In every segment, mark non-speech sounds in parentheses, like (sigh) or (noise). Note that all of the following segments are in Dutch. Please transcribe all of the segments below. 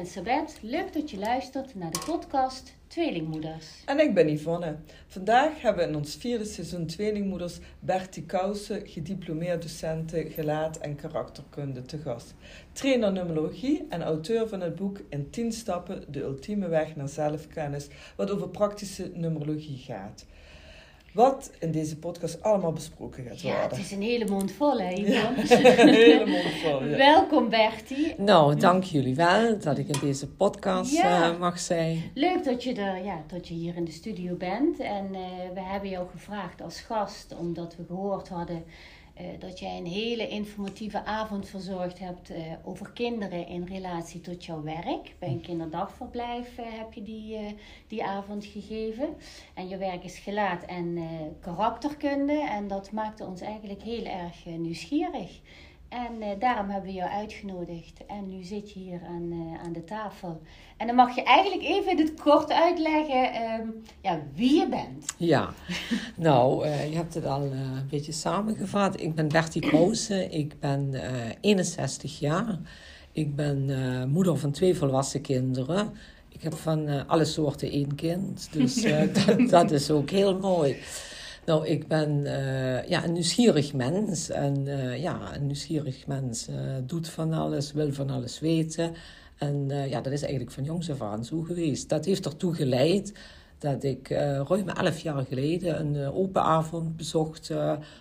ben Sabet. Leuk dat je luistert naar de podcast Tweelingmoeders. En ik ben Yvonne. Vandaag hebben we in ons vierde seizoen Tweelingmoeders Bertie Kousen, gediplomeerd docenten gelaat en karakterkunde te gast. Trainer numerologie en auteur van het boek In 10 stappen, de ultieme weg naar zelfkennis, wat over praktische numerologie gaat. Wat in deze podcast allemaal besproken gaat worden. Ja, het is een hele mond vol, hè, Ja, Yvonne? (laughs) een hele mond vol. Ja. Welkom, Bertie. Nou, dank jullie wel dat ik in deze podcast Ja. eh, mag zijn. Leuk dat je, er, ja, dat je hier in de studio bent. En eh, we hebben jou gevraagd als gast, omdat we gehoord hadden dat jij een hele informatieve avond verzorgd hebt eh, over kinderen in relatie tot jouw werk. Bij een kinderdagverblijf eh, heb je die, eh, die avond gegeven. En je werk is gelaat en eh, karakterkunde. En dat maakte ons eigenlijk heel erg eh, nieuwsgierig. En eh, daarom hebben we jou uitgenodigd. En nu zit je hier aan, eh, aan de tafel. En dan mag je eigenlijk even in het kort uitleggen ehm, ja, wie je bent. Ja, (laughs) nou, eh, je hebt het al een beetje samengevat. Ik ben Bertie Kroosen, ik ben eh 61 jaar. Ik ben moeder van twee volwassen kinderen. Ik heb van alle soorten één kind, dus (laughs) dat, dat is ook heel mooi. Nou, ik ben eh, ja, een nieuwsgierig mens. En eh, ja, een nieuwsgierig mens eh, doet van alles, wil van alles weten. En ja, dat is eigenlijk van jongs af aan zo geweest. Dat heeft ertoe geleid dat ik ruim elf jaar geleden een open avond bezocht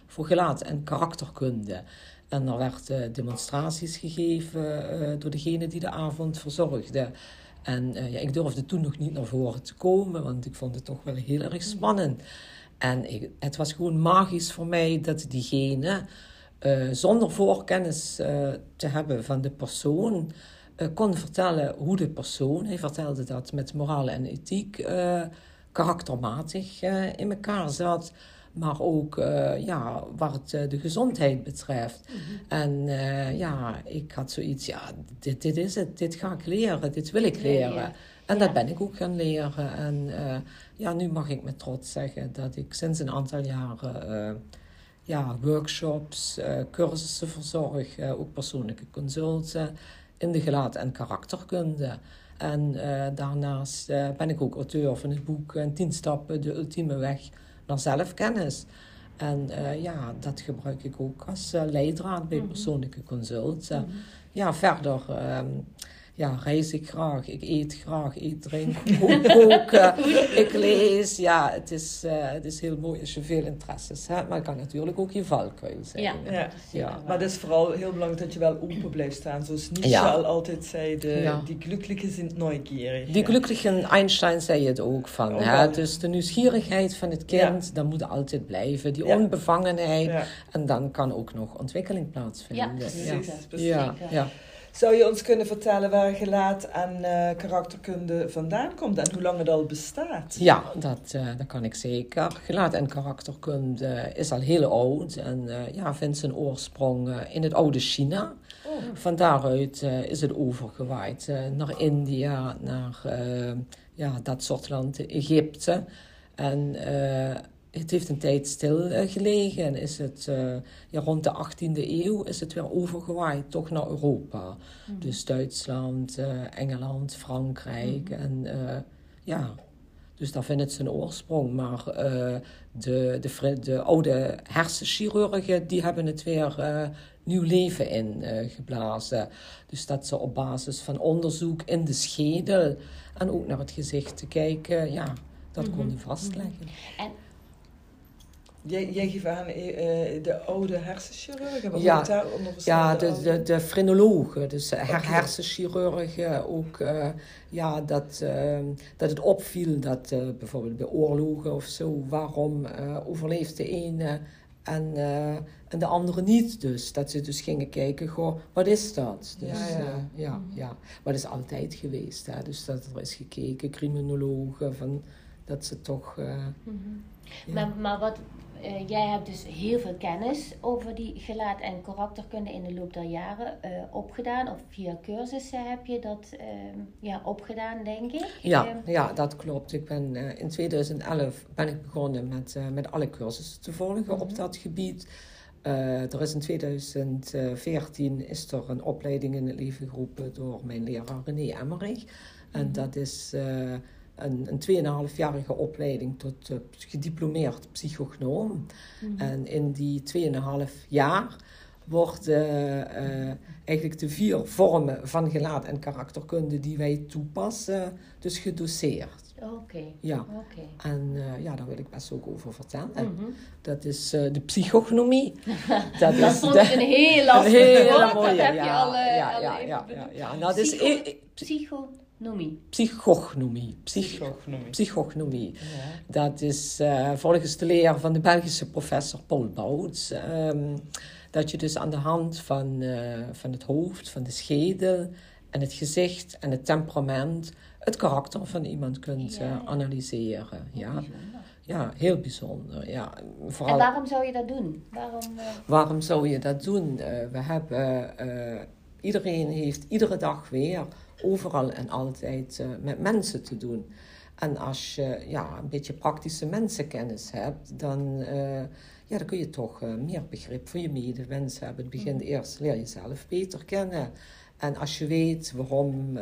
voor gelaat en karakterkunde. En er werden demonstraties gegeven door degene die de avond verzorgde. En ja, ik durfde toen nog niet naar voren te komen, want ik vond het toch wel heel erg spannend. En ik, het was gewoon magisch voor mij dat diegene, eh, zonder voorkennis eh, te hebben van de persoon, eh, kon vertellen hoe de persoon, hij vertelde dat met moraal en ethiek, karaktermatig in elkaar zat. Maar ook ja, wat de gezondheid betreft. En eh, ja, ik had zoiets, ja, dit, dit is het, dit ga ik leren, dit wil ik leren. En Ja. dat ben ik ook gaan leren. En eh, ja, nu mag ik met trots zeggen dat ik sinds een aantal jaren eh, ja, workshops, eh, cursussen verzorg, ook persoonlijke consulten in de gelaat- en karakterkunde. En daarnaast ben ik ook auteur van het boek eh, 10 stappen, de ultieme weg naar zelfkennis. En ja, dat gebruik ik ook als leidraad bij persoonlijke consulten. Ja, verder ehm, ja, reis ik graag, ik eet graag, ik drink, (laughs) ook koken, ik lees. Ja, het is, eh, het is heel mooi als je veel interesses hebt, maar het kan natuurlijk ook je valkuil zijn. Ja, Ja. Maar het is vooral heel belangrijk dat je wel open blijft staan. Zoals Nietzsche Ja. al altijd zei, de, Ja. die glücklichen sind neugierig. Die glücklichen Einstein zei het ook van. Oh, hè? Dus de nieuwsgierigheid van het kind, dat moet altijd blijven. Die Ja. onbevangenheid. Ja. En dan kan ook nog ontwikkeling plaatsvinden. Ja, precies. ja. Precies, ja. Zou je ons kunnen vertellen waar gelaat en eh, karakterkunde vandaan komt en hoe lang het al bestaat? Ja, dat, eh, dat kan ik zeker. Gelaat en karakterkunde is al heel oud en eh, ja, vindt zijn oorsprong in het oude China. Oh. Van daaruit is het overgewaaid naar India, naar ja, dat soort landen, Egypte. En het heeft een tijd stil eh, gelegen en is het eh, ja, rond de 18e eeuw is het weer overgewaaid, toch naar Europa. Dus Duitsland, eh, Engeland, Frankrijk en eh, ja, dus daar vindt het zijn oorsprong. Maar de, de, de oude hersenchirurgen, die hebben het weer nieuw leven in eh, geblazen. Dus dat ze op basis van onderzoek in de schedel en ook naar het gezicht te kijken, ja, dat konden vastleggen. En Jij, jij geeft aan eh, eh, de oude hersenchirurgen. Wat Ja. daar onder Ja, de, de, de frenologen, dus her, Oké. hersenchirurgen ook. eh, ja, dat, eh, dat het opviel dat eh, bijvoorbeeld bij oorlogen of zo, waarom eh, overleeft de ene en, eh, en de andere niet. Dus dat ze dus gingen kijken, goh, wat is dat? Dus Ja, ja, ja. ja, ja. Maar dat is altijd geweest. Hè? Dus dat er is gekeken, criminologen, van, dat ze toch... eh, ja. Maar, maar wat, eh, jij hebt dus heel veel kennis over die gelaat- en karakterkunde in de loop der jaren eh, opgedaan. Of via cursussen heb je dat eh, ja, opgedaan, denk ik. Ja, Eh, ja, dat klopt. Ik ben, in 2011 ben ik begonnen met, met alle cursussen te volgen op dat gebied. Er is in 2014 is er een opleiding in het leven geroepen door mijn leraar René Emmerich. En mhm. dat is een, een 2,5-jarige opleiding tot uh, gediplomeerd psychognoom. Mhm. En in die 2,5 jaar worden eigenlijk de vier vormen van gelaat en karakterkunde die wij toepassen, dus gedoseerd. Oké. Ja. En uh, ja, daar wil ik best ook over vertellen. Mm Dat is uh, de psychognomie. (laughs) dat, dat is de, een heel lastig (laughs) een hele mooie. Dat heb je al, uh, ja, ja, ja, ja, ja, Nou, Psycho, is, e- psychognomie. Psychognomie. Psychognomie. Psychognomie. Ja. Dat is volgens de leer van de Belgische professor Paul Bouts. Um, dat je dus aan de hand van, van het hoofd, van de schedel en het gezicht en het temperament het karakter van iemand kunt ja. analyseren. Ja. ja, heel bijzonder. Ja. Vooral... En waarom zou je dat doen? Waarom, uh... waarom zou je dat doen? Uh, we hebben, uh, iedereen heeft iedere dag weer overal en altijd met mensen te doen. En als je ja, een beetje praktische mensenkennis hebt, dan, ja, dan kun je toch meer begrip voor je medewens hebben. Het begint mm. eerst, leer jezelf beter kennen. En als je weet waarom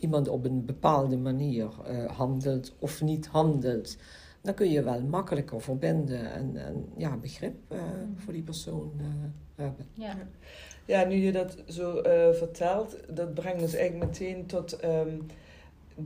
iemand op een bepaalde manier uh, handelt of niet handelt, dan kun je wel makkelijker verbinden en, en ja, begrip uh, voor die persoon uh, hebben. Ja. Ja, nu je dat zo vertelt, dat brengt ons eigenlijk meteen tot um,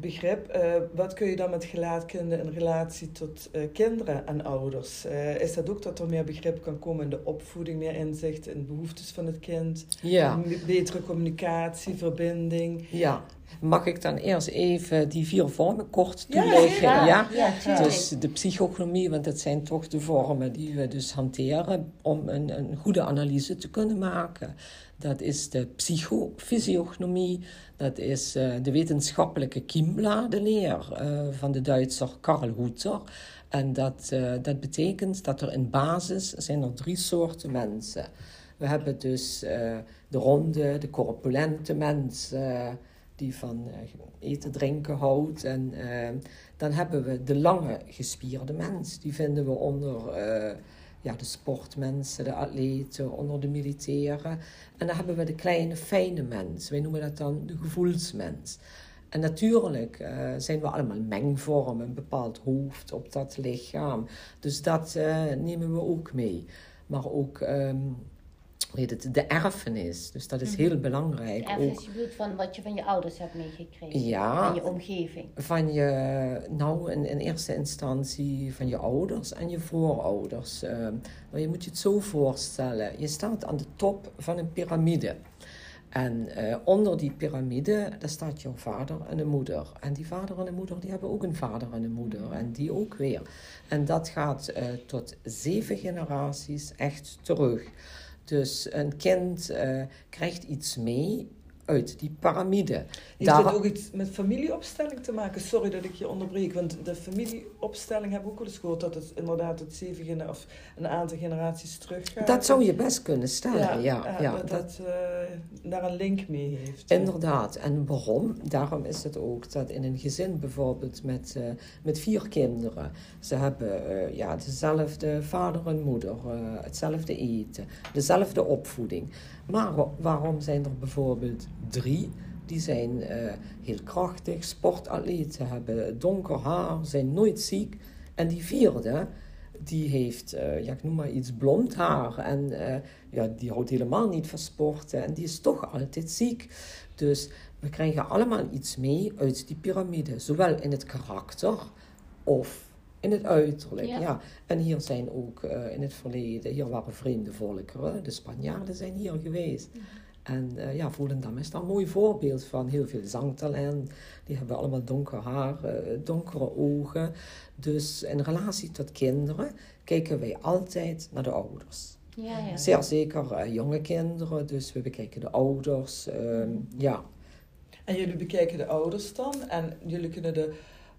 begrip. wat kun je dan met gelaatkunde in relatie tot kinderen en ouders? is dat ook dat er meer begrip kan komen in de opvoeding, meer inzicht in de behoeftes van het kind? Ja. Betere communicatie, verbinding? Ja. Mag ik dan eerst even die vier vormen kort toelichten? Ja, ja? dus de psychognomie, want dat zijn toch de vormen die we dus hanteren om een, een goede analyse te kunnen maken. Dat is de psychofysiognomie, dat is uh, de wetenschappelijke kiembladenleer uh, van de Duitser Karl Hutter. En dat, uh, dat betekent dat er in basis zijn er drie soorten mensen. We hebben dus de ronde, de corpulente mens die van eten, drinken houdt. En dan hebben we de lange gespierde mens. Die vinden we onder ja, de sportmensen, de atleten, onder de militairen. En dan hebben we de kleine, fijne mens. Wij noemen dat dan de gevoelsmens. En natuurlijk zijn we allemaal mengvormen, een bepaald hoofd op dat lichaam. Dus dat nemen we ook mee. Maar ook um, heet het, de erfenis. Dus dat is mhm. heel belangrijk. De erfenis, je van wat je van je ouders hebt meegekregen? Ja. Van je omgeving? Van je, nou in, in eerste instantie van je ouders en je voorouders. Uh, maar je moet je het zo voorstellen. Je staat aan de top van een piramide. En uh, onder die piramide, daar staat jouw vader en een moeder. En die vader en de moeder, die hebben ook een vader en een moeder. En die ook weer. En dat gaat uh, tot zeven generaties echt terug. Dus een kind uh, krijgt iets mee uit die piramide. Heeft Daar... dat ook iets met familieopstelling te maken? Sorry dat ik je onderbreek, want de familieopstelling heb ik ook wel eens gehoord dat het inderdaad het zeven of een aantal generaties terug Dat zou je best kunnen stellen, ja. ja, ja dat, dat uh, daar een link mee heeft. Inderdaad, en waarom? Daarom is het ook dat in een gezin bijvoorbeeld met, uh, met vier kinderen, ze hebben uh, ja, dezelfde vader en moeder, hetzelfde eten, dezelfde opvoeding. Maar waarom zijn er bijvoorbeeld drie? Die zijn uh, heel krachtig, sportatleten, hebben donker haar, zijn nooit ziek. En die vierde, die heeft, uh, ja, ik noem maar iets, blond haar. En uh, ja, die houdt helemaal niet van sporten. En die is toch altijd ziek. Dus we krijgen allemaal iets mee uit die piramide. Zowel in het karakter of in het uiterlijk, ja. En hier zijn ook uh, in het verleden, hier waren vreemde volkeren. De Spanjaarden zijn hier geweest. En uh, ja, Volendam is daar een mooi voorbeeld van. Heel veel zangtalent. Die hebben allemaal donker haar, uh, donkere ogen. Dus in relatie tot kinderen kijken wij altijd naar de ouders. Ja, ja. Zeer zeker jonge kinderen, dus we bekijken de ouders. Ehm, ja. En jullie bekijken de ouders dan en jullie kunnen de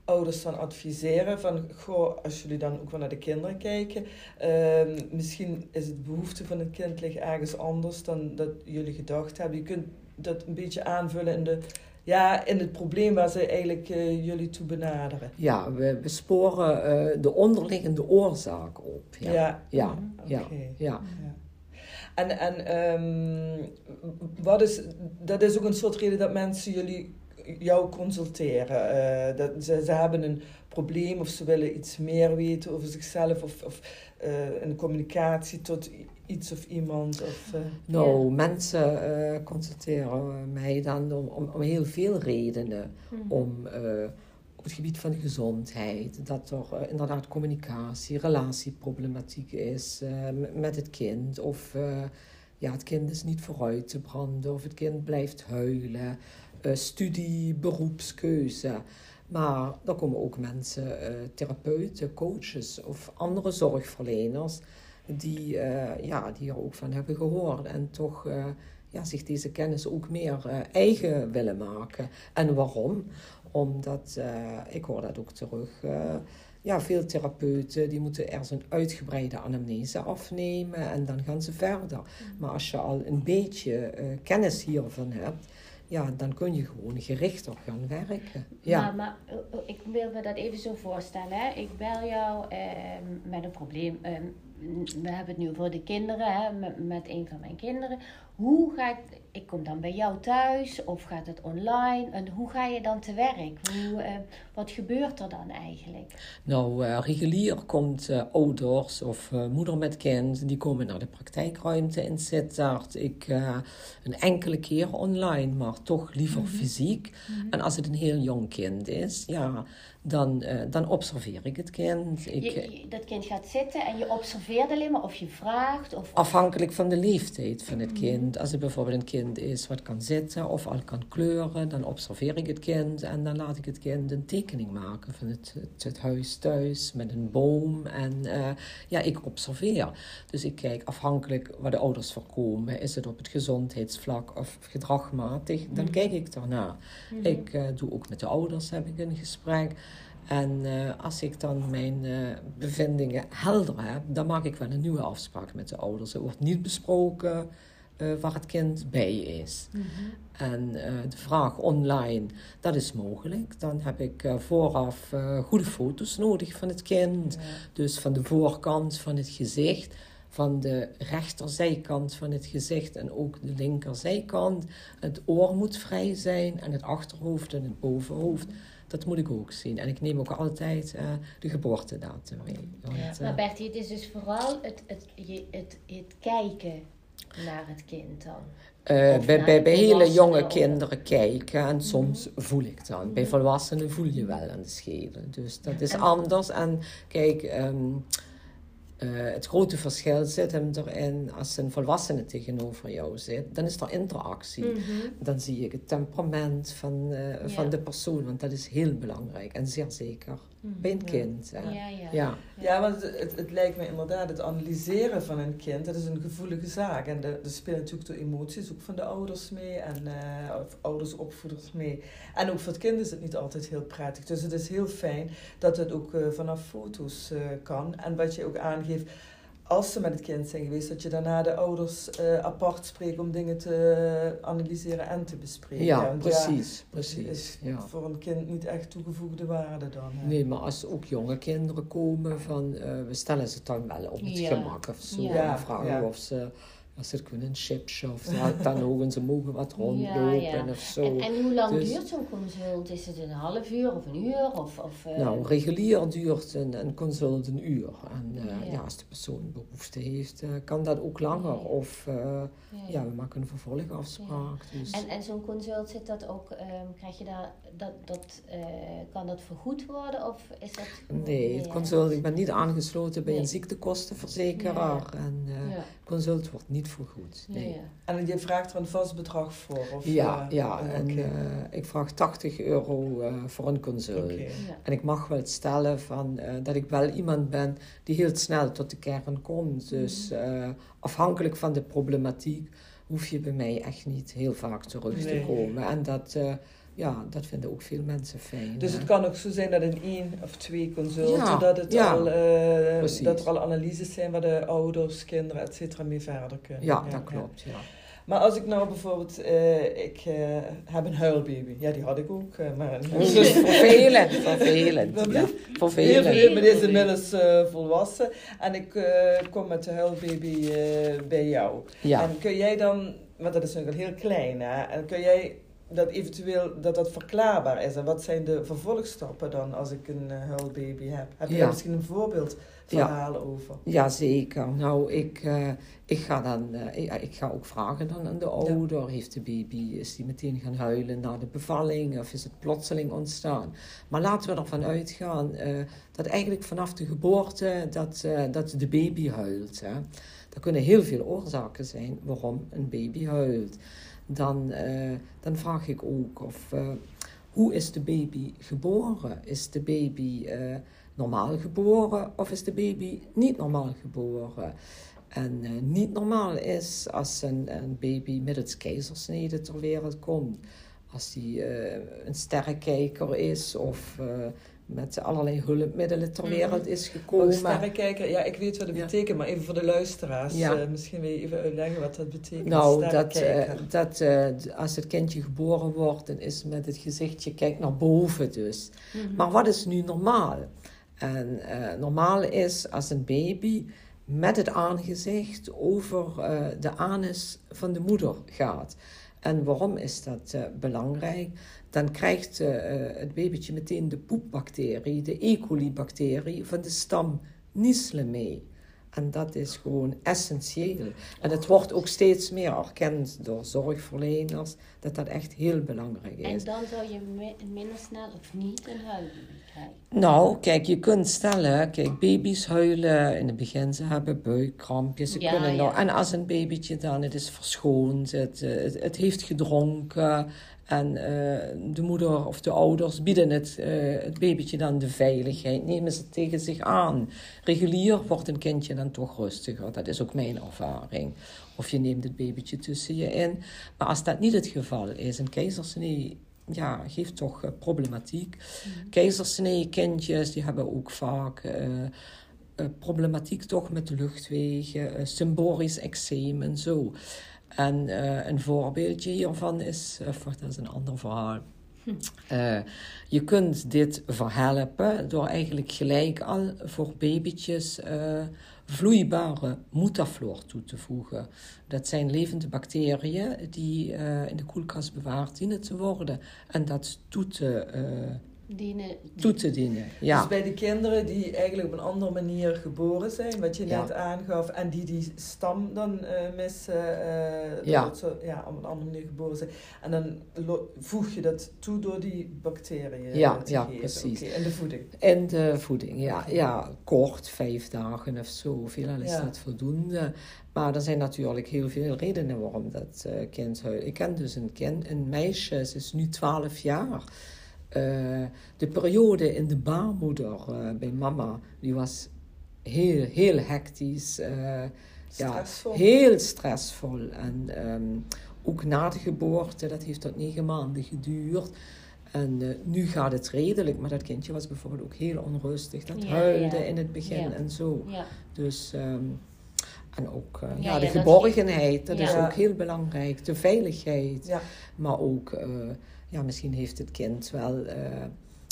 ouders dan adviseren van, goh, als jullie dan ook wel naar de kinderen kijken, uh, misschien is het behoefte van het kind ligt ergens anders dan dat jullie gedacht hebben. Je kunt dat een beetje aanvullen in de ja, in het probleem waar ze eigenlijk uh, jullie toe benaderen. Ja, we, we sporen uh, de onderliggende oorzaak op. Ja, ja, ja. Mhm. ja. En, en um, wat is, dat is ook een soort reden dat mensen jullie jou consulteren. Uh, dat, ze, ze hebben een probleem of ze willen iets meer weten over zichzelf of, of uh, een communicatie tot iets of iemand. Of, uh... Nou, ja. mensen consulteren mij dan om, om, om, heel veel redenen. Mm -hmm. Om op het gebied van de gezondheid, dat er inderdaad communicatie, relatieproblematiek is met het kind of ja, het kind is niet vooruit te branden of het kind blijft huilen. Uh, studie, beroepskeuze. Maar er komen ook mensen, uh, therapeuten, coaches of andere zorgverleners, die, uh, ja, die er ook van hebben gehoord en toch ja, zich deze kennis ook meer eigen willen maken. En waarom? Omdat, ik hoor dat ook terug, ja, veel therapeuten die moeten eerst een uitgebreide anamnese afnemen en dan gaan ze verder. Maar als je al een beetje kennis hiervan hebt, ja, dan kun je gewoon gerichter gaan werken. Ja. Maar, maar ik wil me dat even zo voorstellen. Hè. Ik bel jou eh, met een probleem. Eh, we hebben het nu voor de kinderen, hè, met, met een van mijn kinderen. Hoe ga ik, ik kom dan bij jou thuis of gaat het online? En hoe ga je dan te werk? Hoe, uh, wat gebeurt er dan eigenlijk? Nou, uh, regulier komt uh, ouders of moeder met kind, die komen naar de praktijkruimte in Sittard. Ik een enkele keer online, maar toch liever mm -hmm. fysiek. Mm -hmm. En als het een heel jong kind is, ja, dan, dan observeer ik het kind. Ik, je, dat kind gaat zitten en je observeert alleen maar of je vraagt? Of, afhankelijk van de leeftijd van het mm -hmm. kind. Als het bijvoorbeeld een kind is wat kan zitten of al kan kleuren, dan observeer ik het kind en dan laat ik het kind een tekening maken van het, het, het huis thuis met een boom. En uh, ja, ik observeer. Dus ik kijk afhankelijk waar de ouders voorkomen. Is het op het gezondheidsvlak of gedragmatig? Dan kijk ik daarna. Ik uh, doe ook met de ouders heb ik een gesprek. En uh, als ik dan mijn uh, bevindingen helder heb, dan maak ik wel een nieuwe afspraak met de ouders. Er wordt niet besproken uh, waar het kind bij is. Mm -hmm. En de vraag online, dat is mogelijk. Dan heb ik vooraf goede foto's nodig van het kind. Ja. Dus van de voorkant van het gezicht, van de rechterzijkant van het gezicht en ook de linkerzijkant. Het oor moet vrij zijn en het achterhoofd en het bovenhoofd. Dat moet ik ook zien. En ik neem ook altijd uh, de geboortedatum mee. Want. Maar Bertie, het is dus vooral het, het, het, het kijken naar het kind dan? Uh, bij bij, bij hele jonge kinderen kijken en soms mm -hmm. voel ik dan. -hmm. Bij volwassenen voel je wel aan de schedel. Dus dat is en, anders. En kijk, um, uh, het grote verschil zit hem erin als een volwassene tegenover jou zit. Dan is er interactie. Mm -hmm. Dan zie ik het temperament van, uh, ja. van de persoon. Want dat is heel belangrijk en zeer zeker bij een kind. Ja, ja. ja. ja. ja want het, het, het, lijkt me inderdaad, het analyseren van een kind, dat is een gevoelige zaak. En er spelen natuurlijk de emoties ook van de ouders mee en uh, of ouders, opvoeders mee. En ook voor het kind is het niet altijd heel prettig. Dus het is heel fijn dat het ook uh, vanaf foto's uh, kan. En wat je ook aangeeft, als ze met het kind zijn geweest, dat je daarna de ouders uh, apart spreekt om dingen te analyseren en te bespreken. Ja, Want precies. Ja, precies is ja. voor een kind niet echt toegevoegde waarde dan. Hè? Nee, maar als ook jonge kinderen komen, van, uh, we stellen ze dan wel op het ja. gemak of zo. Ja. En vragen of ze als ze kunnen een chipje of dan ook en ze mogen wat rondlopen (laughs) ja, ja. of zo. En, en hoe lang dus, duurt zo'n consult? Is het een half uur of een uur? Of, of, uh... Nou, regulier duurt een, een consult een uur. En uh, ja. ja. als de persoon behoefte heeft, uh, kan dat ook langer. Of ja, we maken een vervolgafspraak. Dus. En, en zo'n consult zit dat ook, um, krijg je daar, dat, dat, kan dat vergoed worden? Of is dat nee, het consult, ik ben niet aangesloten bij een ziektekostenverzekeraar. En consult wordt niet vergoed. Nee. Ja, ja. En je vraagt er een vast bedrag voor? Of, ja, uh, ja. en okay. uh, ik vraag 80 euro uh, voor een consult. Okay. Ja. En ik mag wel stellen van, dat ik wel iemand ben die heel snel tot de kern komt. Dus mm. afhankelijk van de problematiek hoef je bij mij echt niet heel vaak terug nee. te komen. En dat ja, dat vinden ook veel mensen fijn. Dus het kan ook zo zijn dat in één of twee consulten, ja, dat, het ja, al, uh, dat er al analyses zijn waar de ouders, kinderen, et cetera mee verder kunnen. Ja, ja dat klopt, ja. Maar als ik nou bijvoorbeeld, eh, ik eh, heb een huilbaby. Ja, die had ik ook. eh, maar een Dus vervelend, vervelend. (laughs) Ja, vervelend. maar is inmiddels eh, volwassen. En ik eh, kom met de huilbaby eh, bij jou. Ja. En kun jij dan, want dat is nog heel klein hè, en kun jij dat eventueel, dat dat verklaarbaar is? En wat zijn de vervolgstappen dan als ik een eh, huilbaby heb? Heb je Ja. daar misschien een voorbeeldverhaal over? Ja, zeker. Nou, ik, eh, ik, ga dan, eh, ik, ik ga ook vragen dan aan de ouder. Heeft de baby, is die meteen gaan huilen na de bevalling? Of is het plotseling ontstaan? Maar laten we ervan uitgaan dat eigenlijk vanaf de geboorte dat, dat de baby huilt. Hè. Er kunnen heel veel oorzaken zijn waarom een baby huilt. Dan, eh, dan vraag ik ook of... eh, hoe is de baby geboren? Is de baby eh, normaal geboren of is de baby niet normaal geboren? En niet normaal is als een, een baby middels keizersnede ter wereld komt. Als die een sterrenkijker is of met allerlei hulpmiddelen ter Mhm. wereld is gekomen. sterrenkijker, ja, ik weet wat het Ja. betekent, maar even voor de luisteraars. Ja. eh, misschien wil je even uitleggen wat dat betekent. Nou, dat, eh, dat eh, als het kindje geboren wordt, dan is met het gezichtje, kijk naar boven dus. Mhm. Maar wat is nu normaal? En normaal is als een baby met het aangezicht over de anus van de moeder gaat. En waarom is dat eh, belangrijk? Dan krijgt eh, eh, het babytje meteen de poepbacterie, de E. coli-bacterie van de stam Nisle mee. En dat is gewoon essentieel. En het wordt ook steeds meer erkend door zorgverleners dat dat echt heel belangrijk is. En dan zou je mi- minder snel of niet een huilbaby krijgen. Nou, kijk, je kunt stellen, kijk, baby's huilen in het begin, ze hebben buikkrampjes, ze Ja, kunnen ja. nou, en als een babytje dan, het is verschoond, het, eh, het, het heeft gedronken en eh, de moeder of de ouders bieden het, eh, het babytje dan de veiligheid, nemen ze tegen zich aan. Regulier wordt een kindje dan toch rustiger, dat is ook mijn ervaring. Of je neemt het babytje tussen je in. Maar als dat niet het geval is, een keizersnee ja, geeft toch eh, problematiek. Keizersnee-kindjes die hebben ook vaak problematiek toch met de luchtwegen, eh, symbolisch eczeem en zo. En eh, een voorbeeldje hiervan is, eh, wacht, dat is een ander verhaal. Eh, je kunt dit verhelpen door eigenlijk gelijk al voor babytjes eh, vloeibare mutafloor toe te voegen. Dat zijn levende bacteriën die eh, in de koelkast bewaard dienen te worden en dat toe te, eh, Dienen, toe te dienen. Ja. Dus bij de kinderen die eigenlijk op een andere manier geboren zijn, wat je Ja. net aangaf, en die die stam dan eh, missen, eh, Ja. ze ja, op een andere manier geboren zijn. En dan voeg je dat toe door die bacteriën Ja, te ja, geven. precies. Oké, En de voeding. En de voeding, ja, ja, kort, vijf dagen of zo. Veelal is Ja. dat voldoende. Maar er zijn natuurlijk heel veel redenen waarom dat eh, kind huilt. Ik ken dus een kind, een meisje, ze is nu 12 jaar. Eh, de periode in de baarmoeder eh, bij mama, die was heel, heel hectisch. eh, ja, Stressvol. heel stressvol. En ehm, ook na de geboorte, dat heeft tot negen maanden geduurd. En eh, nu gaat het redelijk, maar dat kindje was bijvoorbeeld ook heel onrustig. Dat Ja, huilde ja. in het begin Ja. en zo. ja. Dus, ehm, en ook Ja, ja, de ja, dat geborgenheid, dat is Ja. ook heel belangrijk. De veiligheid. Ja. Maar ook, eh, ja, misschien heeft het kind wel eh,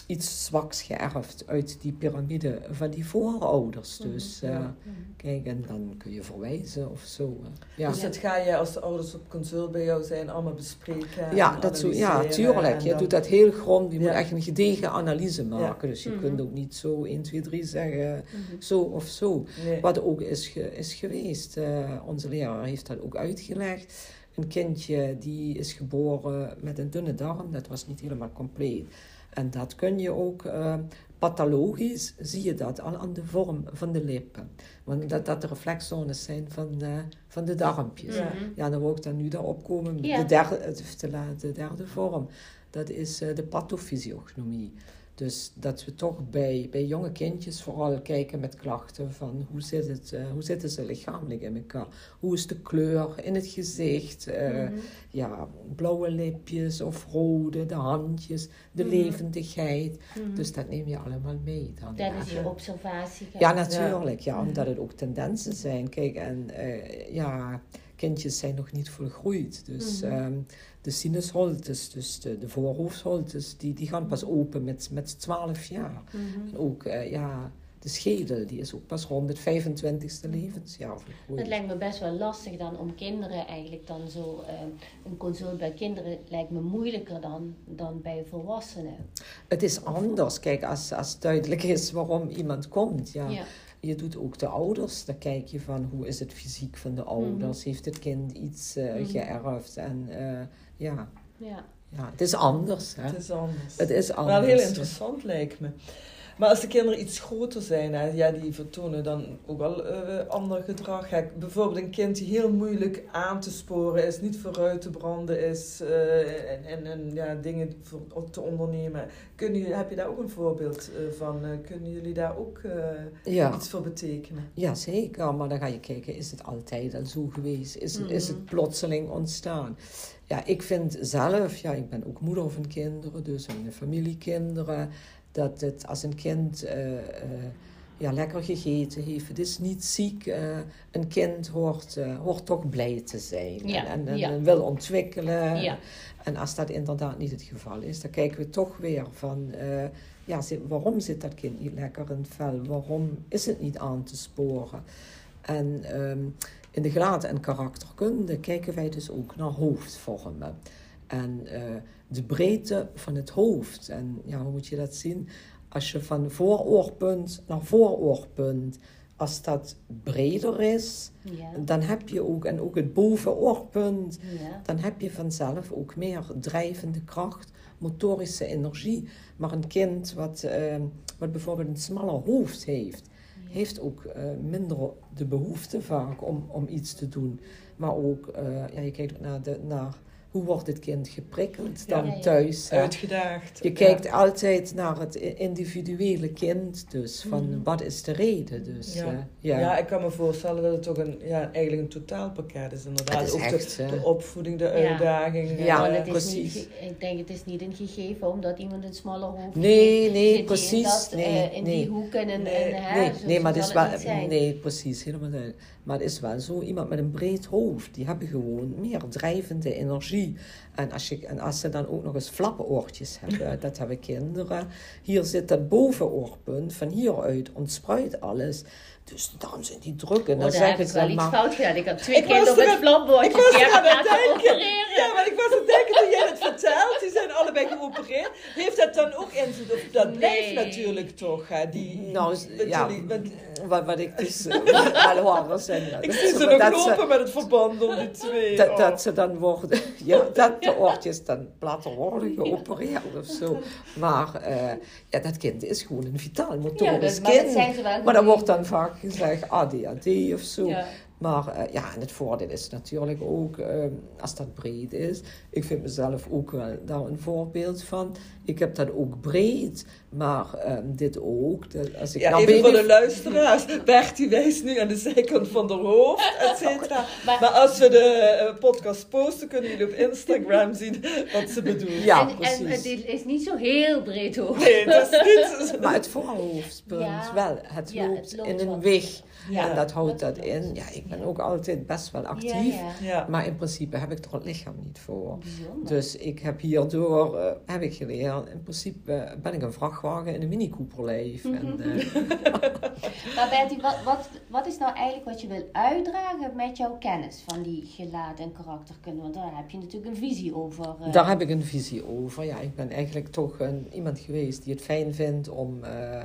iets zwaks geërfd uit die piramide van die voorouders. Mhm, Dus eh, ja. kijk, en dan kun je verwijzen of zo. eh. Ja. Dus dat ga je als de ouders op consult bij jou zijn allemaal bespreken. Ja, dat zo, ja, tuurlijk. Je dan- doet dat heel grondig. Je moet echt een gedegen analyse maken. Dus je Mhm. kunt ook niet zo 1, 2, 3 zeggen, Mhm. zo of zo. Nee. Wat ook is, ge- is geweest. onze leraar heeft dat ook uitgelegd. Een kindje die is geboren met een dunne darm, dat was niet helemaal compleet. En dat kun je ook eh, pathologisch, zie je dat al aan de vorm van de lippen. Want dat, dat de reflexzones zijn van, eh, van de darmpjes. Ja. Mhm. Ja, dan wil ik dan nu daarop komen. Ja. De, derde, of de, de derde vorm, dat is eh, de pathofysiognomie. Dus dat we toch bij, bij jonge kindjes vooral kijken met klachten van hoe, zit het, eh, hoe zitten ze lichamelijk in elkaar? Hoe is de kleur in het gezicht? eh, Mhm. Ja, blauwe lipjes of rode, de handjes, de Mhm. levendigheid. Mhm. Dus dat neem je allemaal mee dan. dat ja. is je observatie. Ja, natuurlijk. Ja, omdat het ook tendensen zijn. Kijk, en eh, ja, kindjes zijn nog niet volgroeid. Dus ehm, de sinusholtes, dus de, de voorhoofdholtes, die, die gaan pas open met, met 12 jaar. Mhm. En ook, eh, ja, de schedel, die is ook pas rond het 25ste levensjaar Het volgroeid. lijkt me best wel lastig dan om kinderen eigenlijk dan zo... eh, een consult bij kinderen lijkt me moeilijker dan, dan bij volwassenen. Het is anders. Kijk, als, als duidelijk is waarom iemand komt, ja. Ja. Je doet ook de ouders, dan kijk je van hoe is het fysiek van de ouders. Heeft het kind iets eh, Mhm. geërfd? En eh, ja. ja. ja, het is anders. Hè? Het is anders. Het is anders. Wel heel interessant lijkt me. Maar als de kinderen iets groter zijn, hè, ja, die vertonen dan ook wel eh, ander gedrag. Bijvoorbeeld een kind die heel moeilijk aan te sporen is, niet vooruit te branden is eh, en, en, en ja, dingen voor, te ondernemen. Kun je, heb je daar ook een voorbeeld eh, van? Kunnen jullie daar ook Ja. iets voor betekenen? Ja, zeker. Maar dan ga je kijken, is het altijd al zo geweest? Is, het- is Mhm. het plotseling ontstaan? Ja, ik vind zelf, ja, ik ben ook moeder van kinderen, dus een familiekinderen, dat het als een kind eh, eh, ja, lekker gegeten heeft, het is niet ziek, eh, een kind hoort, hoort toch blij te zijn Ja, en, en, ja. en wil ontwikkelen. Ja. En als dat inderdaad niet het geval is, dan kijken we toch weer van, ja, waarom zit dat kind niet lekker in het vel? Waarom is het niet aan te sporen? En ehm, in de gelaat- en karakterkunde kijken wij dus ook naar hoofdvormen. En eh, de breedte van het hoofd. En ja, hoe moet je dat zien? Als je van vooroorpunt naar vooroorpunt, als dat breder is, Ja. dan heb je ook, en ook het bovenoorpunt, Ja. dan heb je vanzelf ook meer drijvende kracht, motorische energie. Maar een kind wat, eh, wat bijvoorbeeld een smaller hoofd heeft, heeft ook eh, minder de behoefte vaak om, om iets te doen. Maar ook, eh, ja, je kijkt naar, de, naar hoe wordt het kind geprikkeld dan Ja, ja. thuis. hè. Uitgedaagd. Je kijkt altijd naar het individuele kind, dus van Mhm. wat is de reden. Dus, Ja. eh, Ja. ja. ik kan me voorstellen dat het toch een, ja, eigenlijk een totaalpakket is. Inderdaad. Het is ook echt, de, eh, de opvoeding, de Ja. uitdaging. Ja, Want eh, het is precies. Niet, ik denk het is niet een gegeven omdat iemand een smaller hoofd Nee, heeft. nee, precies. In, dat, Nee, eh, in nee. die hoeken en, Nee, en hè, Nee, nee, maar het is het wel. Nee, precies, helemaal duidelijk. Maar het is wel zo, iemand met een breed hoofd, die hebben gewoon meer drijvende energie. En als, je, en als ze dan ook nog eens flappenoortjes hebben, (laughs) dat hebben kinderen. Hier zit dat bovenoorpunt, van hieruit ontspruit alles. Dus daarom zijn die druk. En Oh, dan daar heb ik wel iets fout gedaan. Ik had twee keer was op het flapbordje ik was aan het denken. Ja, maar ik was aan het denken vertelt. Die zijn allebei geopereerd. Heeft dat dan ook invloed op... Dat blijft Nee. natuurlijk toch, hè? Die, Nou, ja, met- wat, wat ik dus wel hoor zijn. ik zie ze nog dat lopen met het verband om die twee. Dat, Oh. dat ze dan worden, ja, dat de oortjes dan platter worden geopereerd of zo. Maar eh, ja, dat kind is gewoon een vitaal Ja, motorisch dat, maar dat kind. zijn ze wel Maar dan wordt dan vaak gezegd ADHD of zo. Ja. Maar eh, ja, en het voordeel is natuurlijk ook, eh, als dat breed is. Ik vind mezelf ook wel daar een voorbeeld van. Ik heb dat ook breed, maar eh, dit ook. Dat, als ik Ja, naar even voor de luisteraars. (laughs) Bertie wijst nu aan de zijkant van de hoofd, et (laughs) cetera. Maar- Maar als we de eh, podcast posten, kunnen jullie op Instagram (laughs) zien wat ze bedoelt. Ja, en, en precies. het is- niet zo heel breed hoor. Nee, het is niet... Maar het voorhoofdpunt Ja. wel. Het Ja, loopt, het loopt in een weg. Ja, en dat houdt dat dat in. Ja, ik ben Ja. ook altijd best wel actief. Ja, ja. Ja. Maar in principe heb ik er het lichaam niet voor. Bijzonder. Dus ik heb hierdoor, eh, heb ik geleerd, in principe eh, ben ik een vrachtwagen in een mini Cooperlijf. En, eh, (laughs) Maar Betty, wat, wat, wat is nou eigenlijk wat je wil uitdragen met jouw kennis van die gelaat en karakterkunde? Want daar heb je natuurlijk een visie over. eh. Daar heb ik een visie over. Ja, ik ben eigenlijk toch een, iemand geweest die het fijn vindt om, eh,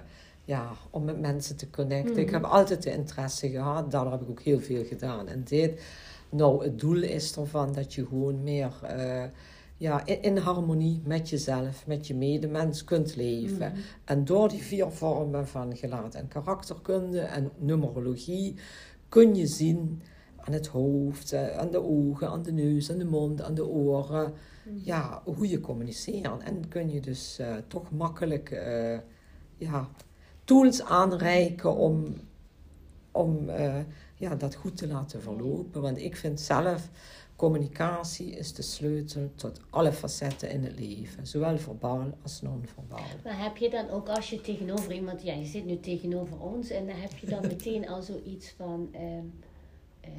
ja, om met mensen te connecten. Ik Mhm. heb altijd de interesse gehad. Daardoor heb ik ook heel veel gedaan. En dit, nou, het doel is ervan dat je gewoon meer eh, ja, in, in harmonie met jezelf, met je medemens kunt leven. Mhm. En door die vier vormen van gelaat en karakterkunde en numerologie kun je zien aan het hoofd, eh, aan de ogen, aan de neus, aan de mond, aan de oren, Mhm. ja, hoe je communiceert. En kun je dus eh, toch makkelijk eh, ja, tools aanreiken om, om eh, ja, dat goed te laten verlopen. Want ik vind zelf, communicatie is de sleutel tot alle facetten in het leven. Zowel verbaal als non-verbaal. Maar heb je dan ook als je tegenover iemand, ja, je zit nu tegenover ons en dan heb je dan (laughs) meteen al zoiets van, ehm, eh,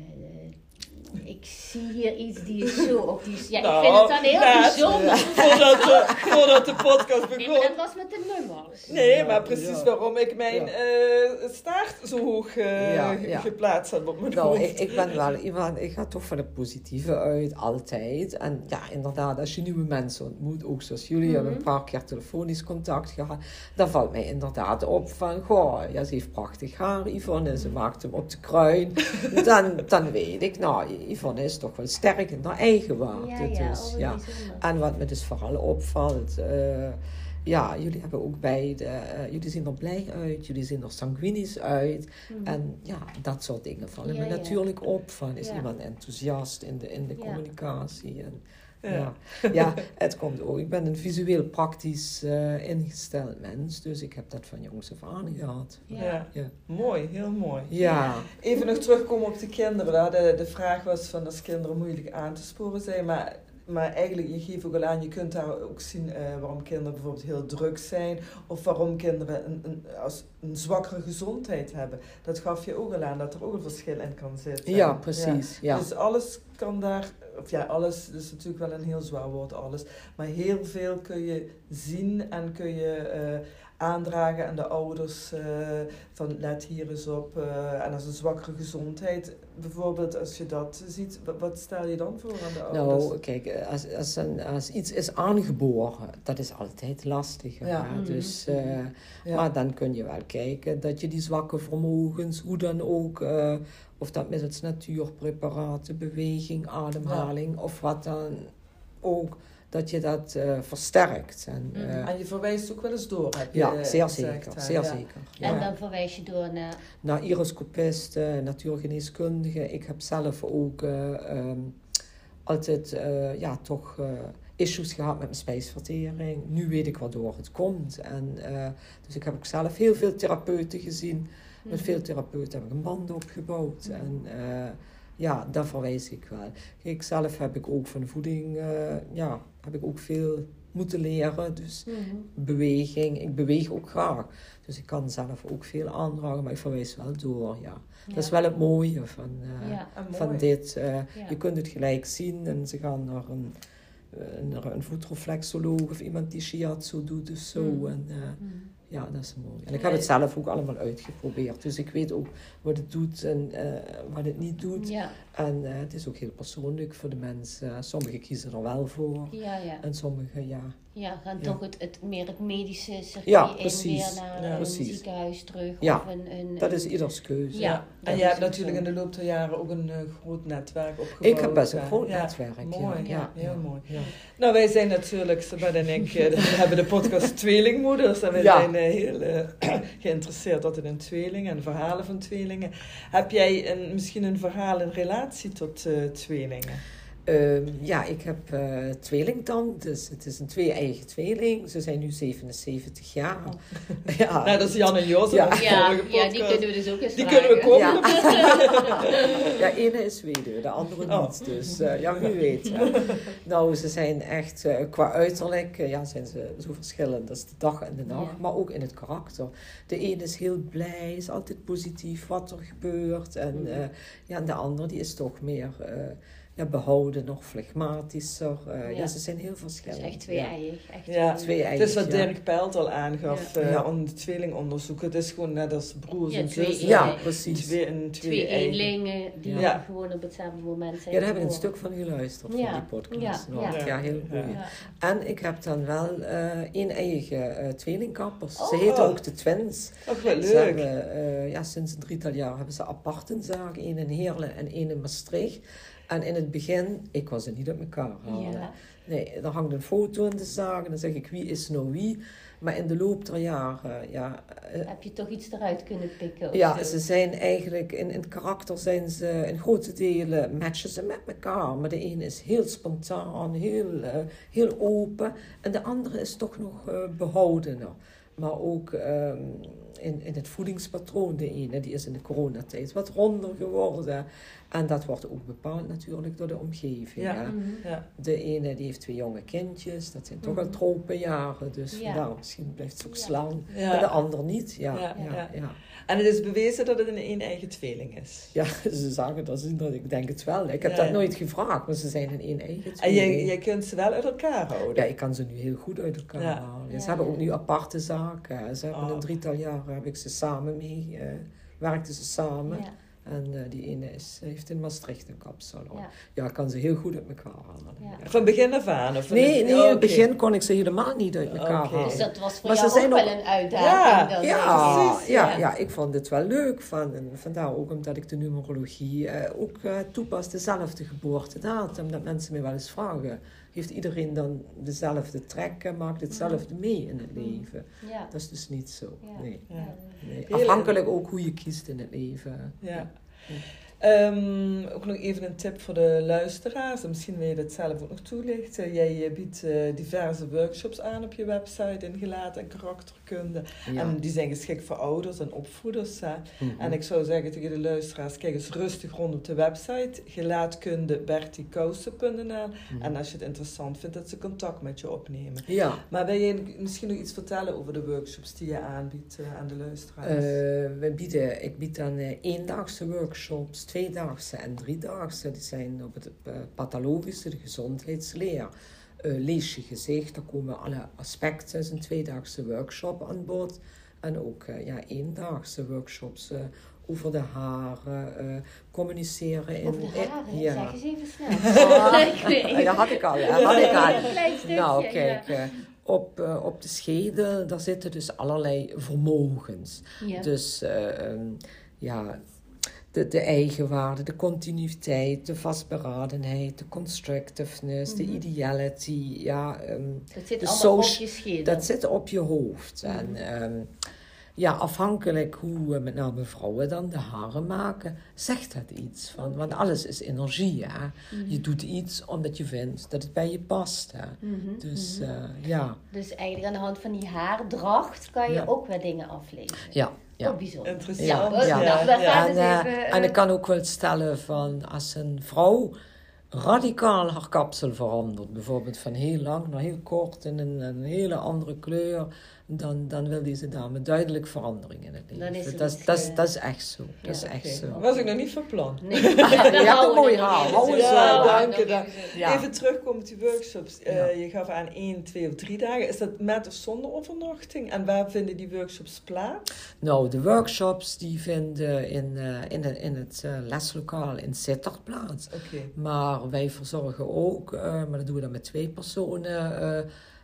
ik zie hier iets die is zo op die... Ja, Nou, ik vind het dan heel net, bijzonder. Voordat de, voordat de podcast Nee, begon. maar dat was met de nummers. Nee, Ja, maar precies ja. waarom ik mijn Ja. eh, staart zo hoog eh, Ja, ja. geplaatst had op mijn Nou, hoofd. ik, ik ben wel iemand, ik ga toch van het positieve uit, altijd. En ja, inderdaad, als je nieuwe mensen ontmoet, ook zoals jullie, hebben Mhm. een paar keer telefonisch contact gehad, dan valt mij inderdaad op van, goh, ja, ze heeft prachtig haar, Yvonne, ze maakt hem op de kruin. dan, dan weet ik, nou, Yvonne is toch wel sterk in haar eigen waarde. Ja, dus, oh, ja. En wat me dus vooral opvalt, eh, ja, jullie hebben ook beide, eh, jullie zien er blij uit, jullie zien er sanguinisch uit. Mhm. En ja, dat soort dingen vallen me natuurlijk op. Van, is iemand enthousiast in de, in de communicatie? En, Ja. ja. Ja. het komt ook. Ik ben een visueel praktisch eh, ingesteld mens, dus ik heb dat van jongs af aan gehad. Ja. Ja. Ja. Mooi, heel mooi. Ja, Even nog terugkomen op de kinderen. De, de vraag was van als kinderen moeilijk aan te sporen zijn. Maar, maar eigenlijk, je geeft ook al aan, je kunt daar ook zien eh, waarom kinderen bijvoorbeeld heel druk zijn. Of waarom kinderen een, een, als een zwakkere gezondheid hebben. Dat gaf je ook al aan, dat er ook een verschil in kan zitten. ja precies. Ja. Dus alles kan daar, of ja, alles is natuurlijk wel een heel zwaar woord, alles. Maar heel veel kun je zien en kun je eh, aandragen aan de ouders eh, van let hier eens op. eh, en als een zwakkere gezondheid, bijvoorbeeld als je dat ziet, wat, stel je dan voor aan de ouders? Nou, kijk, als, als, een, als iets is aangeboren, dat is altijd lastig. hè. Ja. Mhm. Dus, eh, Ja. Maar dan kun je wel kijken dat je die zwakke vermogens, hoe dan ook, eh, of dat middels natuurpreparaten, beweging, ademhaling of wat dan ook, dat je dat eh, versterkt. En, Mhm. eh, en je verwijst ook wel eens door, heb je ja, eh, zeer gezegd, zeker. Zeer Ja. zeker. En Ja. dan verwijs je door naar... Naar iroscopisten, natuurgeneeskundigen. Ik heb zelf ook eh, ehm, altijd eh, ja, toch eh, issues gehad met mijn spijsvertering. Nu weet ik waardoor het komt. En, eh, dus ik heb ook zelf heel veel therapeuten gezien. Met Mhm. veel therapeuten heb ik een band opgebouwd. En eh, ja, daar verwijs ik wel. Kijk, zelf heb ik ook van voeding, eh, ja, heb ik ook veel moeten leren. Dus Mhm. beweging, ik beweeg ook graag. Dus ik kan zelf ook veel aandragen, maar ik verwijs wel door, ja. Dat is wel het mooie van, eh, Ja. Van mooi. dit. eh, Ja. Je kunt het gelijk zien en ze gaan naar een, eh, naar een voetreflexoloog of iemand die shiatsu doet of zo. Mm. En, Mhm. Ja, dat is mooi. En ik heb het zelf ook allemaal uitgeprobeerd. Dus ik weet ook wat het doet en eh, wat het niet doet. Ja, En eh, het is ook heel persoonlijk voor de mensen. Sommigen kiezen er wel voor. ja, ja. En sommigen ja. Ja, gaan Ja. toch het, het, meer het medische circuit Ja, in precies. weer naar Ja, een precies. ziekenhuis terug. Ja, of een, een, Dat is ieders keuze. Ja, En je hebt natuurlijk zo. in de loop der jaren ook een eh, groot netwerk opgebouwd. Ik heb best een hè? groot Ja, netwerk. Mooi, ja. heel mooi. Ja. Nou, wij zijn natuurlijk, Sabad en ik, eh, (laughs) we hebben de podcast (laughs) Tweelingmoeders. En wij Ja. zijn eh, heel eh, (clears throat) geïnteresseerd altijd in tweelingen en verhalen van tweelingen. Heb jij een, misschien een verhaal in relatie tot eh, tweelingen? Ehm, ja, ik heb eh tweelingtand. Dus het is een twee-eigen tweeling. Ze zijn nu 77 jaar. (laughs) Ja. Nou, dat is Jan en Jos. Ja. Ja. Ja, ja, die kunnen we dus ook eens Die vragen. kunnen we komen. Ja. (laughs) ja, ene is weduwe, de andere Oh. niet. Dus eh, ja, wie weet. (laughs) Nou, ze zijn echt eh, qua uiterlijk, ja, zijn ze zo verschillend. Dat is de dag en de nacht, Ja. maar ook in het karakter. De ene is heel blij, is altijd positief wat er gebeurt. En, eh, ja, en de andere die is toch meer eh, ja, behouden, nog flegmatischer. Eh, ja. Ja. ze zijn heel Het verschillend. is echt twee-eiig. Echt Ja. Twee Het is wat. Dirk Pelt al aangaf, Ja. eh Ja. om de tweelingonderzoek. Het is gewoon net als broers Ja, en twee zussen. Ja, precies. Twee, een twee, Twee eenlingen die Ja. gewoon op hetzelfde moment zijn Ja, daar heb ik een stuk van geluisterd, Ja. van die podcast. Ja, nog. ja. ja. heel goed. En ik heb dan wel eh één eigen eh, tweelingkappers. Ze Oh. heten ook de Twins. Ze leuk. hebben, eh, ja, sinds een drietal jaar hebben ze apart een zaak. één in Heerlen en één in Maastricht. En in het begin, ik was ze niet uit elkaar halen. Ja. Nee, er hangt een foto in de zaak en dan zeg ik wie is nou wie. Maar in de loop der jaren, ja, eh, Heb je toch iets eruit kunnen pikken? ja, zo? ze zijn eigenlijk in, in het karakter zijn ze in grote delen matchen ze met elkaar. Maar de ene is heel spontaan, heel, eh, heel open. En de andere is toch nog eh, behoudener. Maar ook, ehm, in, in het voedingspatroon. De ene die is in de coronatijd wat ronder geworden. En dat wordt ook bepaald natuurlijk door de omgeving. Ja. hè. Mhm. Ja. De ene die heeft twee jonge kindjes, dat zijn toch Mhm. al tropenjaren. Dus Ja. vandaar, misschien blijft ze ook Ja. slaan. Ja. En de ander niet. Ja, Ja, ja, ja. ja. En het is bewezen dat het een een-eigen tweeling is. Ja, (laughs) ze zeggen dat, ze- dat ik denk het wel. Ik heb Ja, dat ja. nooit gevraagd, maar ze zijn in één eigen En jij, tweeling. jij kunt ze wel uit elkaar houden. Ja, ik kan ze nu heel goed uit elkaar. Ja. Ze hebben ook nu aparte zaken. Ze hebben Oh. een drietal jaren heb ik ze samen mee, eh, werkten ze samen. En eh, die ene is, heeft in Maastricht een kapsalon. Ja. Kan ze heel goed uit elkaar halen. Ja. Van begin af aan? Of Nee, nee, in Oh, het oké. begin kon ik ze helemaal niet uit elkaar halen. Dus dat was voor Maar ze jou ook zijn wel ook- een uitdaging. Ja, dan, Ja, precies, ja, ja. ja, ik vond het wel leuk. Van, en vandaar ook omdat ik de numerologie eh, ook eh, toepas, dezelfde geboortedatum. Dat mensen me wel eens vragen, heeft iedereen dan dezelfde trekken, maakt hetzelfde mee in het leven? Ja. Dat is dus niet zo. Ja. Nee. Nee. Afhankelijk ook hoe je kiest in het leven. Ja. Ehm, ook nog even een tip voor de luisteraars. En Misschien wil je dat zelf ook nog toelichten. Jij eh, biedt eh, diverse workshops aan op je website in gelaat en karakterkunde. Ja. En die zijn geschikt voor ouders en opvoeders. Hè. Mhm. En ik zou zeggen tegen de luisteraars, kijk eens rustig rond op de website. Gelaatkundebertikousen.nl Mhm. En als je het interessant vindt, dat ze contact met je opnemen. Ja, Maar wil je misschien nog iets vertellen over de workshops die je aanbiedt eh, aan de luisteraars? Eh, we bieden, ik bied dan eendaagse workshops, tweedaagse en driedaagse. Die zijn op het eh, pathologische, de gezondheidsleer. Eh, lees je gezicht, daar komen alle aspecten. Het is een tweedaagse workshop aan bod. En ook eh, ja, eendaagse workshops over de haren, communiceren in... Over de haren, ja. zeg eens even snel. (laughs) Ah. (laughs) Dat had ik al, hè, had ik al. Stukje, Nou, kijk, op, op de schedel, daar zitten dus allerlei vermogens. Ja. Dus eh, ehm, ja, de, de eigenwaarde, de continuïteit, de vastberadenheid, de constructiveness, de Mhm. ideality. Ja, ehm, dat zit de allemaal op je schedel. dat zit op je hoofd. Mhm. En ehm, ja, afhankelijk hoe met name vrouwen dan de haren maken, zegt dat iets. Van, want alles is energie. Hè? Mhm. Je doet iets omdat je vindt dat het bij je past. Hè? Dus eh, ja, Dus eigenlijk aan de hand van die haardracht kan je Ja. ook weer dingen aflezen. ja. Ja. Ook bijzonder. Interessant. Ja, Ja, nou, ja. En, even... en ik kan ook wel stellen van als een vrouw radicaal haar kapsel verandert, bijvoorbeeld van heel lang naar heel kort in een, een hele andere kleur, dan, dan wil deze dame duidelijk verandering in het leven. Dan is dat, dat, is, eh, dat is echt zo. Dat is ja, echt zo. Was ik nog niet van plan. Nee, (laughs) Je hebt een mooi haar. Hou eens, Ja, eh, dank je. Ja. Even terugkomen op die workshops. Eh, Ja. Je gaf aan één, twee of drie dagen. Is dat met of zonder overnachting? En waar vinden die workshops plaats? Nou, de workshops die vinden in, eh, in, het, in het eh, leslokaal in Sittard plaats. Oké. Maar wij verzorgen ook, eh, maar dat doen we dan met twee personen, eh,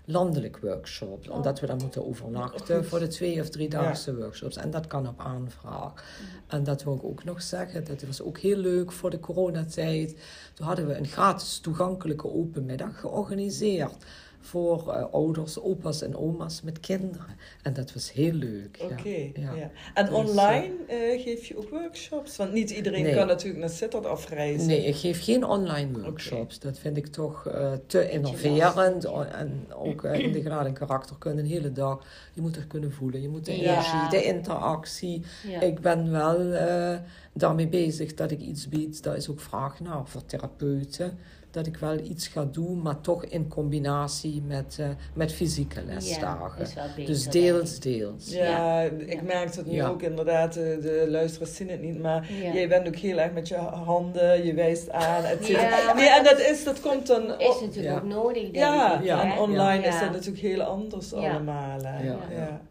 landelijk workshops. Oh. Omdat we dan moeten overnachten voor de twee of driedaagse workshops. En dat kan op aanvraag. En dat wil ik ook nog zeggen, dat was ook heel leuk voor de coronatijd. Toen hadden we een gratis toegankelijke open middag georganiseerd. Voor eh, ouders, opa's en oma's met kinderen. En dat was heel leuk. Oké, ja. ja. En Dus, online eh, geef je ook workshops? Want niet iedereen Nee. kan natuurlijk naar Sittard afreizen. Nee, ik geef geen online workshops. Dat vind ik toch eh, te innoverend. En ook eh, (clears throat) in de graad en karakterkunde een hele dag. Je moet er kunnen voelen. Je moet de Ja. energie, de interactie. Ik ben wel eh, daarmee bezig dat ik iets bied. Daar is ook vraag naar voor therapeuten. Dat ik wel iets ga doen, maar toch in combinatie met, eh, met fysieke Ja, lesdagen. is wel beter, dus deels, deels. Ja, Ja. ik Ja. merk dat nu Ja. ook inderdaad. De, de luisteraars zien het niet, maar Ja. jij bent ook heel erg met je handen, je wijst aan, et cetera. Ja, nee, en dat is, dat komt dan... is op- natuurlijk Ja. ook nodig, denk ja, ik. Ja. en online Ja. is dat natuurlijk heel anders Ja. allemaal. hè. Ja.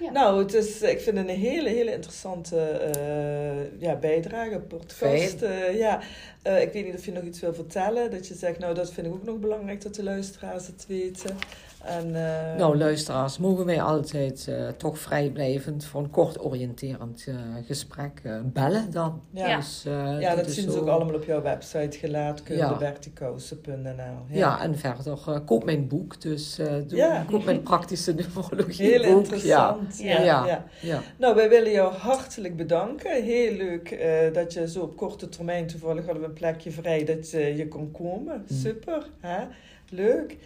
Ja. Nou, het is, ik vind het een hele, hele interessante eh, ja, bijdrage, podcast. Eh, ja. Eh, ik weet niet of je nog iets wil vertellen. Dat je zegt, nou dat vind ik ook nog belangrijk dat de luisteraars het weten. En, eh, Nou, luisteraars, mogen wij altijd eh, toch vrijblijvend voor een kort oriënterend eh, gesprek bellen dan. ja. Dus, Ja, dat is zien ze ook allemaal op jouw website, Ja. gelaatkundebertikousen.nl. Ja. en verder koop mijn boek, dus doe, Ja. koop mijn praktische numerologie Heel boek. interessant. Ja. Ja. Ja. Ja. Ja. Nou, wij willen jou hartelijk bedanken. Heel leuk dat je zo op korte termijn, toevallig hadden we een plekje vrij, dat je kon komen. Mm. Super, hè? leuk.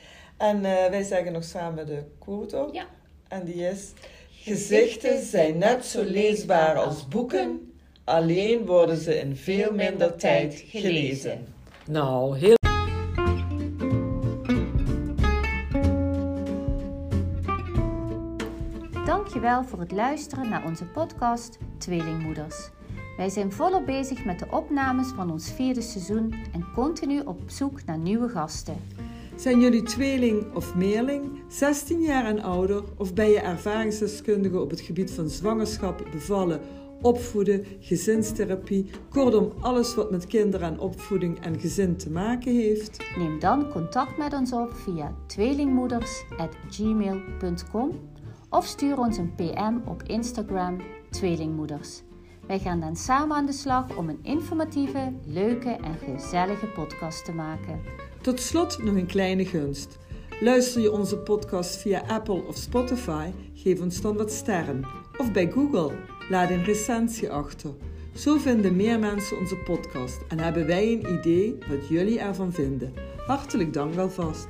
En uh, wij zeggen nog samen de quote op. Ja. En die is... Gezichten zijn net zo leesbaar als boeken, alleen worden ze in veel minder tijd gelezen. Nou, heel Dankjewel voor het luisteren naar onze podcast Tweelingmoeders. Wij zijn volop bezig met de opnames van ons vierde seizoen en continu op zoek naar nieuwe gasten. Zijn jullie tweeling of meerling, 16 jaar en ouder, of ben je ervaringsdeskundige op het gebied van zwangerschap, bevallen, opvoeden, gezinstherapie, kortom alles wat met kinderen en opvoeding en gezin te maken heeft? Neem dan contact met ons op via tweelingmoeders.gmail.com of stuur ons een PM op Instagram Tweelingmoeders. Wij gaan dan samen aan de slag om een informatieve, leuke en gezellige podcast te maken. Tot slot nog een kleine gunst. Luister je onze podcast via Apple of Spotify, geef ons dan wat sterren. Of bij Google, laat een recensie achter. Zo vinden meer mensen onze podcast en hebben wij een idee wat jullie ervan vinden. Hartelijk dank wel vast.